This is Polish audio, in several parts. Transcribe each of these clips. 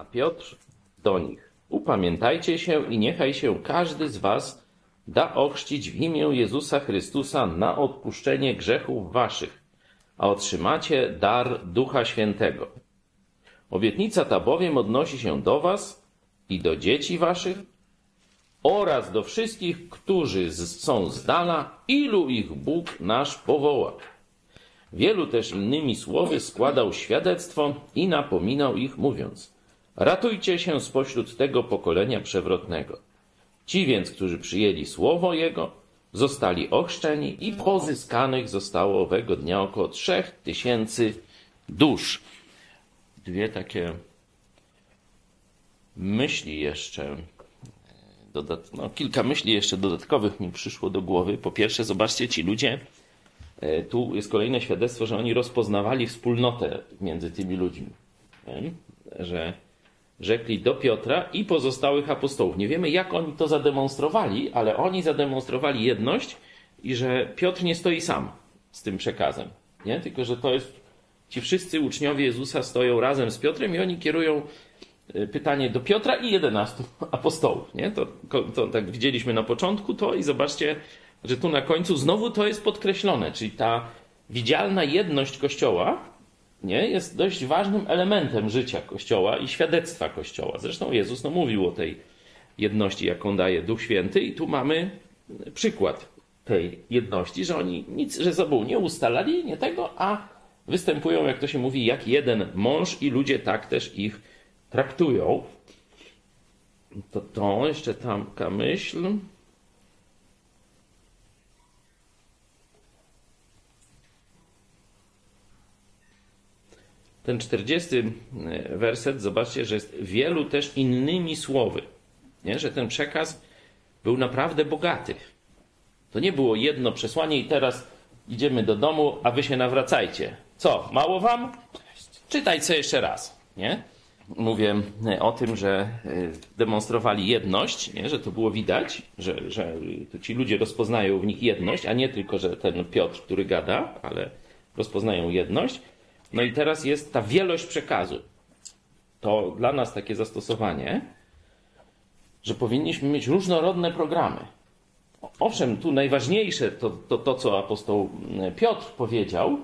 A Piotr do nich: Upamiętajcie się i niechaj się każdy z was da ochrzcić w imię Jezusa Chrystusa na odpuszczenie grzechów waszych, a otrzymacie dar Ducha Świętego. Obietnica ta bowiem odnosi się do was i do dzieci waszych oraz do wszystkich, którzy są z dala, ilu ich Bóg nasz powoła. Wielu też innymi słowy składał świadectwo i napominał ich, mówiąc: Ratujcie się spośród tego pokolenia przewrotnego. Ci więc, którzy przyjęli słowo Jego, zostali ochrzczeni i pozyskanych zostało owego dnia około trzech tysięcy dusz. Dwie takie myśli jeszcze, dodat, no, kilka myśli jeszcze dodatkowych mi przyszło do głowy. Po pierwsze, zobaczcie, ci ludzie, e, tu jest kolejne świadectwo, że oni rozpoznawali wspólnotę między tymi ludźmi. Że rzekli do Piotra i pozostałych apostołów. Nie wiemy, jak oni to zademonstrowali, ale oni zademonstrowali jedność i że Piotr nie stoi sam z tym przekazem. Nie? Tylko, że to jest. Ci wszyscy uczniowie Jezusa stoją razem z Piotrem i oni kierują y, pytanie do Piotra i 11 apostołów. Nie? To, to tak widzieliśmy na początku to i zobaczcie, że tu na końcu znowu to jest podkreślone, czyli ta widzialna jedność Kościoła nie, jest dość ważnym elementem życia Kościoła i świadectwa Kościoła. Zresztą Jezus no, mówił o tej jedności, jaką daje Duch Święty, i tu mamy przykład tej jedności, że oni nic ze sobą nie ustalali, nie tego, a występują, jak to się mówi, jak jeden mąż i ludzie tak też ich traktują. To to, jeszcze tamka myśl. Ten 40 e, werset, zobaczcie, że jest wielu też innymi słowy. Nie? Że ten przekaz był naprawdę bogaty. To nie było jedno przesłanie i teraz idziemy do domu, a wy się nawracajcie. Co, mało wam? Czytaj co jeszcze raz. Nie? Mówię e, o tym, że e, demonstrowali jedność, nie? że to było widać, że, że ci ludzie rozpoznają w nich jedność, a nie tylko, że ten Piotr, który gada, ale rozpoznają jedność. No i teraz jest ta wielość przekazu. To dla nas takie zastosowanie, że powinniśmy mieć różnorodne programy. Owszem, tu najważniejsze to, to, to co apostoł Piotr powiedział,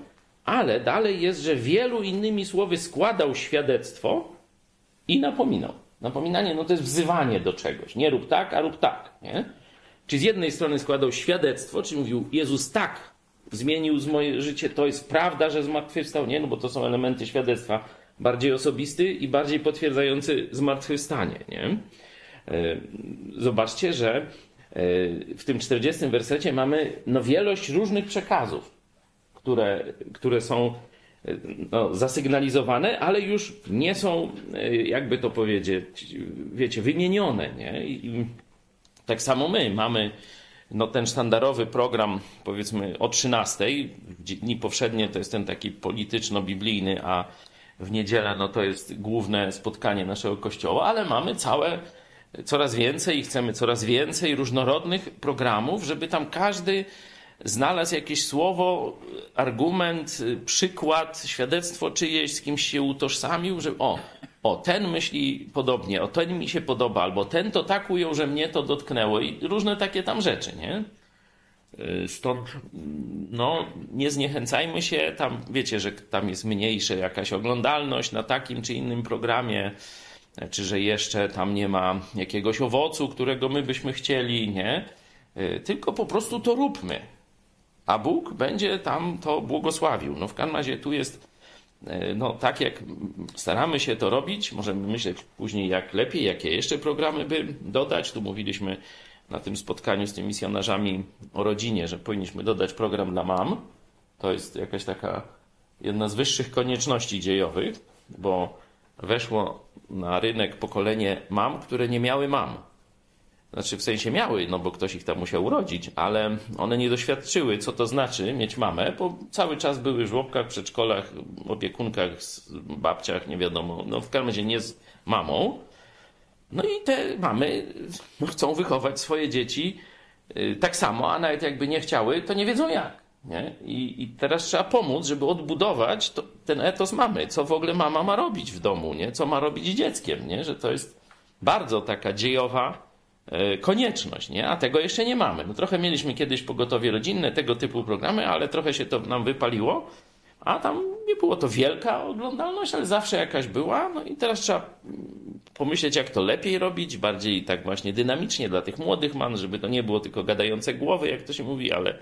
ale dalej jest, że wielu innymi słowy składał świadectwo i napominał. Napominanie no to jest wzywanie do czegoś. Nie rób tak, a rób tak. Nie? Czy z jednej strony składał świadectwo, czy mówił Jezus tak zmienił z moje życie, to jest prawda, że zmartwychwstał? Nie, no bo to są elementy świadectwa bardziej osobisty i bardziej potwierdzający zmartwychwstanie, nie? E, zobaczcie, że e, w tym 40 wersecie mamy no, wielość różnych przekazów, które, które są e, no, zasygnalizowane, ale już nie są, jakby to powiedzieć, wiecie, wymienione. Nie? I tak samo my mamy no ten sztandarowy program, powiedzmy o 13, dni powszednie to jest ten taki polityczno-biblijny, a w niedzielę no to jest główne spotkanie naszego kościoła, ale mamy całe coraz więcej i chcemy coraz więcej różnorodnych programów, żeby tam każdy znalazł jakieś słowo, argument, przykład, świadectwo czyjeś, z kimś się utożsamił, że o, o, ten myśli podobnie, o ten mi się podoba, albo ten to tak ujął, że mnie to dotknęło i różne takie tam rzeczy, nie? Y, stąd, no, nie zniechęcajmy się, tam wiecie, że tam jest mniejsza jakaś oglądalność na takim czy innym programie, czy że jeszcze tam nie ma jakiegoś owocu, którego my byśmy chcieli, nie? Y, tylko po prostu to róbmy. A Bóg będzie tam to błogosławił. No w każdym razie tu jest E, no, tak jak staramy się to robić, możemy myśleć później, jak lepiej, jakie jeszcze programy by dodać. Tu mówiliśmy na tym spotkaniu z tymi misjonarzami o rodzinie, że powinniśmy dodać program dla mam. To jest jakaś taka jedna z wyższych konieczności dziejowych, bo weszło na rynek pokolenie mam, które nie miały mam. Znaczy w sensie miały, no bo ktoś ich tam musiał urodzić, ale one nie doświadczyły, co to znaczy mieć mamę, bo cały czas były w żłobkach, przedszkolach, opiekunkach, babciach, nie wiadomo, no w każdym razie nie z mamą. No i te mamy chcą wychować swoje dzieci y, tak samo, a nawet jakby nie chciały, to nie wiedzą jak. Nie? I, I teraz trzeba pomóc, żeby odbudować to, ten etos mamy. Co w ogóle mama ma robić w domu, nie? co ma robić z dzieckiem, nie? że to jest bardzo taka dziejowa konieczność, nie? a tego jeszcze nie mamy. No trochę mieliśmy kiedyś pogotowie rodzinne, tego typu programy, ale trochę się to nam wypaliło, a tam nie było to wielka oglądalność, ale zawsze jakaś była. No i teraz trzeba pomyśleć, jak to lepiej robić, bardziej tak właśnie dynamicznie dla tych młodych man, żeby to nie było tylko gadające głowy, jak to się mówi, ale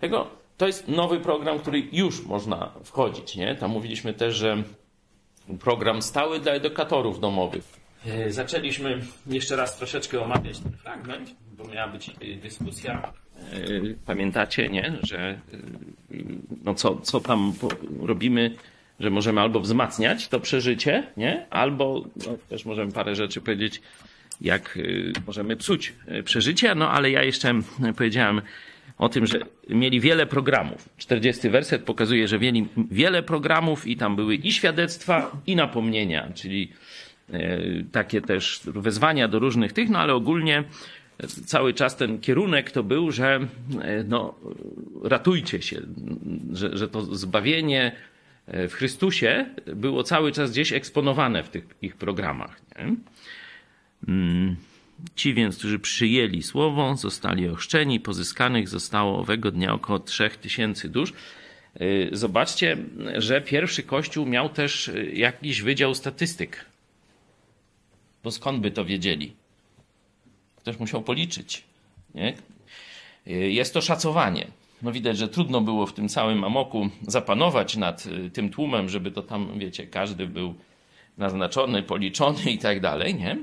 tego to jest nowy program, który już można wchodzić. Nie? Tam mówiliśmy też, że program stały dla edukatorów domowych. E, zaczęliśmy jeszcze raz troszeczkę omawiać ten fragment, bo miała być dyskusja. E, pamiętacie, nie? że e, no co, co tam robimy, że możemy albo wzmacniać to przeżycie, nie? albo no, też możemy parę rzeczy powiedzieć, jak możemy psuć przeżycie, no ale ja jeszcze powiedziałem, o tym, że mieli wiele programów. 40 werset pokazuje, że mieli wiele programów i tam były i świadectwa, i napomnienia, czyli takie też wezwania do różnych tych, no ale ogólnie cały czas ten kierunek to był, że e, no, ratujcie się, że, że to zbawienie e, w Chrystusie było cały czas gdzieś eksponowane w tych ich programach. Nie? Mm. Ci więc, którzy przyjęli słowo, zostali ochrzczeni, pozyskanych zostało owego dnia około 3000 dusz. Zobaczcie, że pierwszy kościół miał też jakiś wydział statystyk. Bo skąd by to wiedzieli? Ktoś musiał policzyć. Nie? Y, jest to szacowanie. No widać, że trudno było w tym całym amoku zapanować nad tym tłumem, żeby to tam, wiecie, każdy był naznaczony, policzony i tak dalej, nie?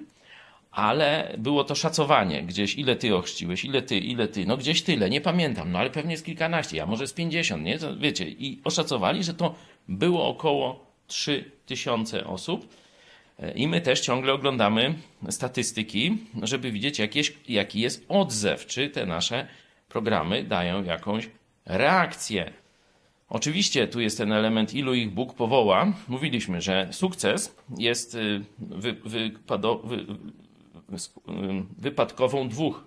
ale było to szacowanie gdzieś, ile ty ochrzciłeś, ile ty, ile ty, no gdzieś tyle, nie pamiętam, no ale pewnie jest kilkanaście, a może z pięćdziesiąt, nie? To, wiecie, i oszacowali, że to było około trzy tysiące osób. I my też ciągle oglądamy statystyki, żeby widzieć, jakieś, jaki jest odzew, czy te nasze programy dają jakąś reakcję. Oczywiście tu jest ten element, ilu ich Bóg powoła. Mówiliśmy, że sukces jest y, wy, wypado, wy, wypadkową dwóch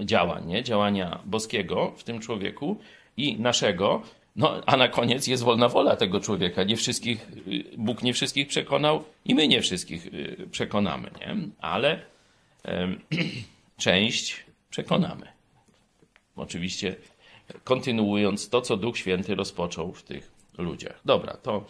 działań, nie? działania boskiego w tym człowieku i naszego, no, a na koniec jest wolna wola tego człowieka. Nie wszystkich, y, Bóg nie wszystkich przekonał i my nie wszystkich y, przekonamy, nie? ale um, część przekonamy. Oczywiście kontynuując to, co Duch Święty rozpoczął w tych ludziach. Dobra, to